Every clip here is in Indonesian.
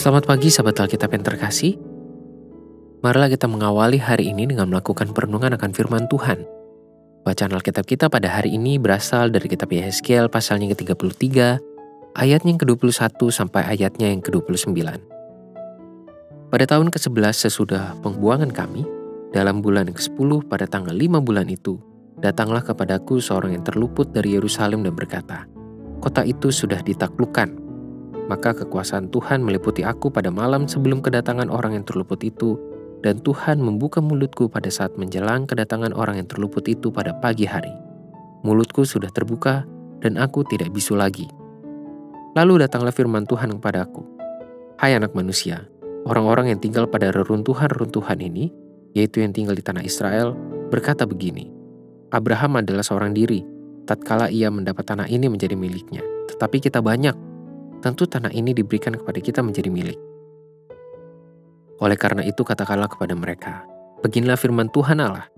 Selamat pagi sahabat Alkitab yang terkasih. Marilah kita mengawali hari ini dengan melakukan perenungan akan firman Tuhan. Bacaan Alkitab kita pada hari ini berasal dari kitab Yehezkiel pasalnya ke-33, ayatnya yang ke-21 sampai ayatnya yang ke-29. Pada tahun ke-11 sesudah pembuangan kami, dalam bulan ke-10 pada tanggal 5 bulan itu, datanglah kepadaku seorang yang terluput dari Yerusalem dan berkata, Kota itu sudah ditaklukkan, maka kekuasaan Tuhan meliputi aku pada malam sebelum kedatangan orang yang terluput itu, dan Tuhan membuka mulutku pada saat menjelang kedatangan orang yang terluput itu pada pagi hari. Mulutku sudah terbuka, dan aku tidak bisu lagi. Lalu datanglah firman Tuhan kepadaku, Hai anak manusia, orang-orang yang tinggal pada reruntuhan-reruntuhan ini, yaitu yang tinggal di tanah Israel, berkata begini, Abraham adalah seorang diri, tatkala ia mendapat tanah ini menjadi miliknya. Tetapi kita banyak, tentu tanah ini diberikan kepada kita menjadi milik. Oleh karena itu katakanlah kepada mereka, Beginilah firman Tuhan Allah,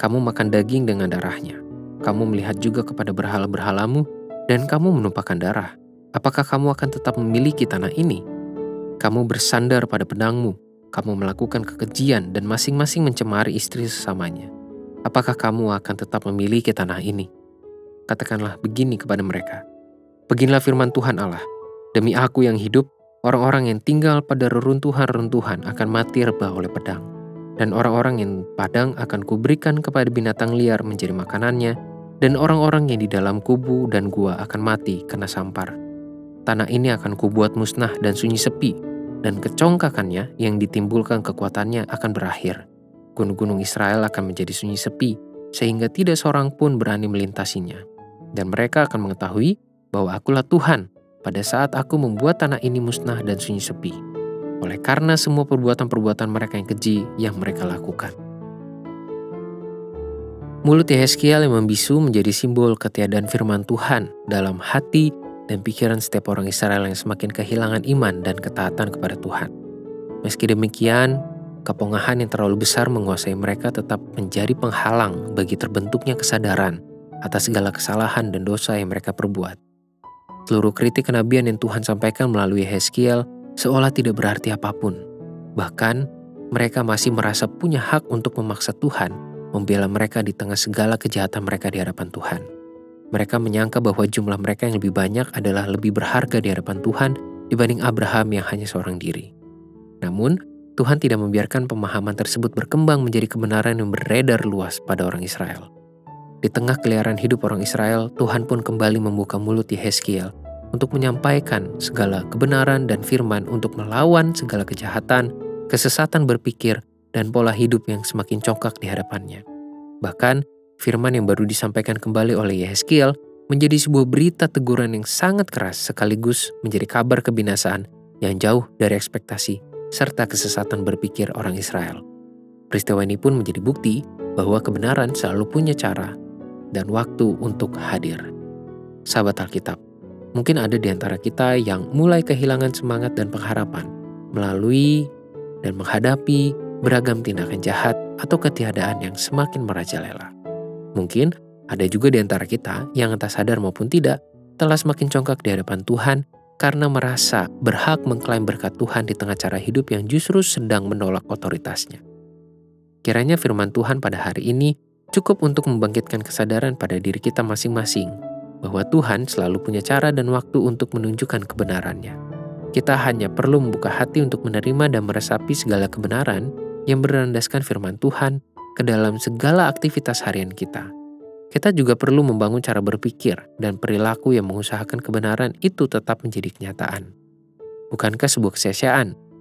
kamu makan daging dengan darahnya, kamu melihat juga kepada berhala-berhalamu, dan kamu menumpahkan darah. Apakah kamu akan tetap memiliki tanah ini? Kamu bersandar pada pedangmu, kamu melakukan kekejian dan masing-masing mencemari istri sesamanya. Apakah kamu akan tetap memiliki tanah ini? Katakanlah begini kepada mereka, Beginilah firman Tuhan Allah, Demi aku yang hidup, orang-orang yang tinggal pada reruntuhan-reruntuhan akan mati rebah oleh pedang. Dan orang-orang yang padang akan kuberikan kepada binatang liar menjadi makanannya, dan orang-orang yang di dalam kubu dan gua akan mati kena sampar. Tanah ini akan kubuat musnah dan sunyi sepi, dan kecongkakannya yang ditimbulkan kekuatannya akan berakhir. Gunung-gunung Israel akan menjadi sunyi sepi, sehingga tidak seorang pun berani melintasinya. Dan mereka akan mengetahui bahwa akulah Tuhan, pada saat aku membuat tanah ini musnah dan sunyi sepi, oleh karena semua perbuatan-perbuatan mereka yang keji yang mereka lakukan. Mulut Yehezkiel yang membisu menjadi simbol ketiadaan firman Tuhan dalam hati dan pikiran setiap orang Israel yang semakin kehilangan iman dan ketaatan kepada Tuhan. Meski demikian, kepongahan yang terlalu besar menguasai mereka tetap menjadi penghalang bagi terbentuknya kesadaran atas segala kesalahan dan dosa yang mereka perbuat. Seluruh kritik kenabian yang Tuhan sampaikan melalui Heskiel seolah tidak berarti apa pun. Bahkan, mereka masih merasa punya hak untuk memaksa Tuhan membela mereka di tengah segala kejahatan mereka di hadapan Tuhan. Mereka menyangka bahwa jumlah mereka yang lebih banyak adalah lebih berharga di hadapan Tuhan dibanding Abraham yang hanya seorang diri. Namun, Tuhan tidak membiarkan pemahaman tersebut berkembang menjadi kebenaran yang beredar luas pada orang Israel. Di tengah keliaran hidup orang Israel, Tuhan pun kembali membuka mulut Yehezkiel untuk menyampaikan segala kebenaran dan firman untuk melawan segala kejahatan, kesesatan berpikir, dan pola hidup yang semakin congkak di hadapannya. Bahkan, firman yang baru disampaikan kembali oleh Yehezkiel menjadi sebuah berita teguran yang sangat keras sekaligus menjadi kabar kebinasaan yang jauh dari ekspektasi serta kesesatan berpikir orang Israel. Peristiwa ini pun menjadi bukti bahwa kebenaran selalu punya cara dan waktu untuk hadir. Sahabat Alkitab, mungkin ada di antara kita yang mulai kehilangan semangat dan pengharapan melalui dan menghadapi beragam tindakan jahat atau ketiadaan yang semakin merajalela. Mungkin ada juga di antara kita yang entah sadar maupun tidak telah semakin congkak di hadapan Tuhan karena merasa berhak mengklaim berkat Tuhan di tengah cara hidup yang justru sedang menolak otoritasnya. Kiranya firman Tuhan pada hari ini cukup untuk membangkitkan kesadaran pada diri kita masing-masing bahwa Tuhan selalu punya cara dan waktu untuk menunjukkan kebenarannya. Kita hanya perlu membuka hati untuk menerima dan meresapi segala kebenaran yang berlandaskan firman Tuhan ke dalam segala aktivitas harian kita. Kita juga perlu membangun cara berpikir dan perilaku yang mengusahakan kebenaran itu tetap menjadi kenyataan. Bukankah sebuah kesia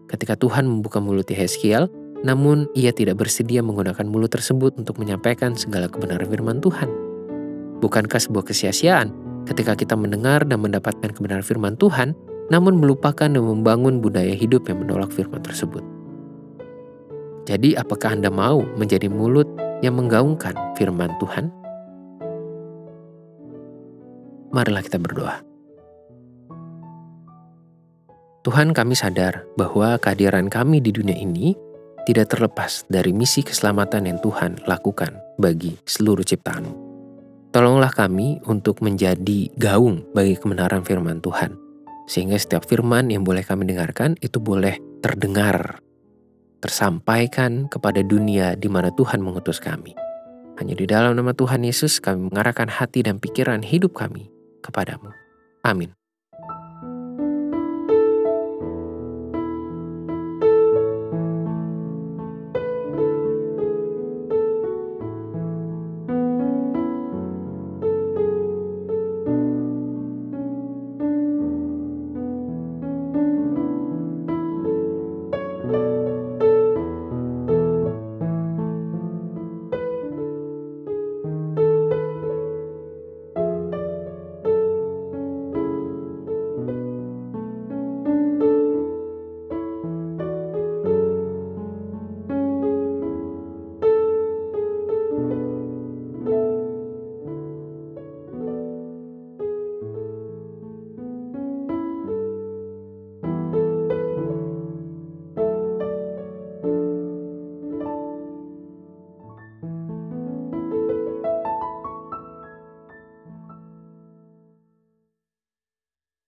ketika Tuhan membuka mulut Yeskiel namun ia tidak bersedia menggunakan mulut tersebut untuk menyampaikan segala kebenaran firman Tuhan. Bukankah sebuah kesia-siaan ketika kita mendengar dan mendapatkan kebenaran firman Tuhan, namun melupakan dan membangun budaya hidup yang menolak firman tersebut? Jadi, apakah Anda mau menjadi mulut yang menggaungkan firman Tuhan? Marilah kita berdoa. Tuhan, kami sadar bahwa kehadiran kami di dunia ini tidak terlepas dari misi keselamatan yang Tuhan lakukan bagi seluruh ciptaan. Tolonglah kami untuk menjadi gaung bagi kebenaran firman Tuhan. Sehingga setiap firman yang boleh kami dengarkan itu boleh terdengar, tersampaikan kepada dunia di mana Tuhan mengutus kami. Hanya di dalam nama Tuhan Yesus kami mengarahkan hati dan pikiran hidup kami kepadamu. Amin.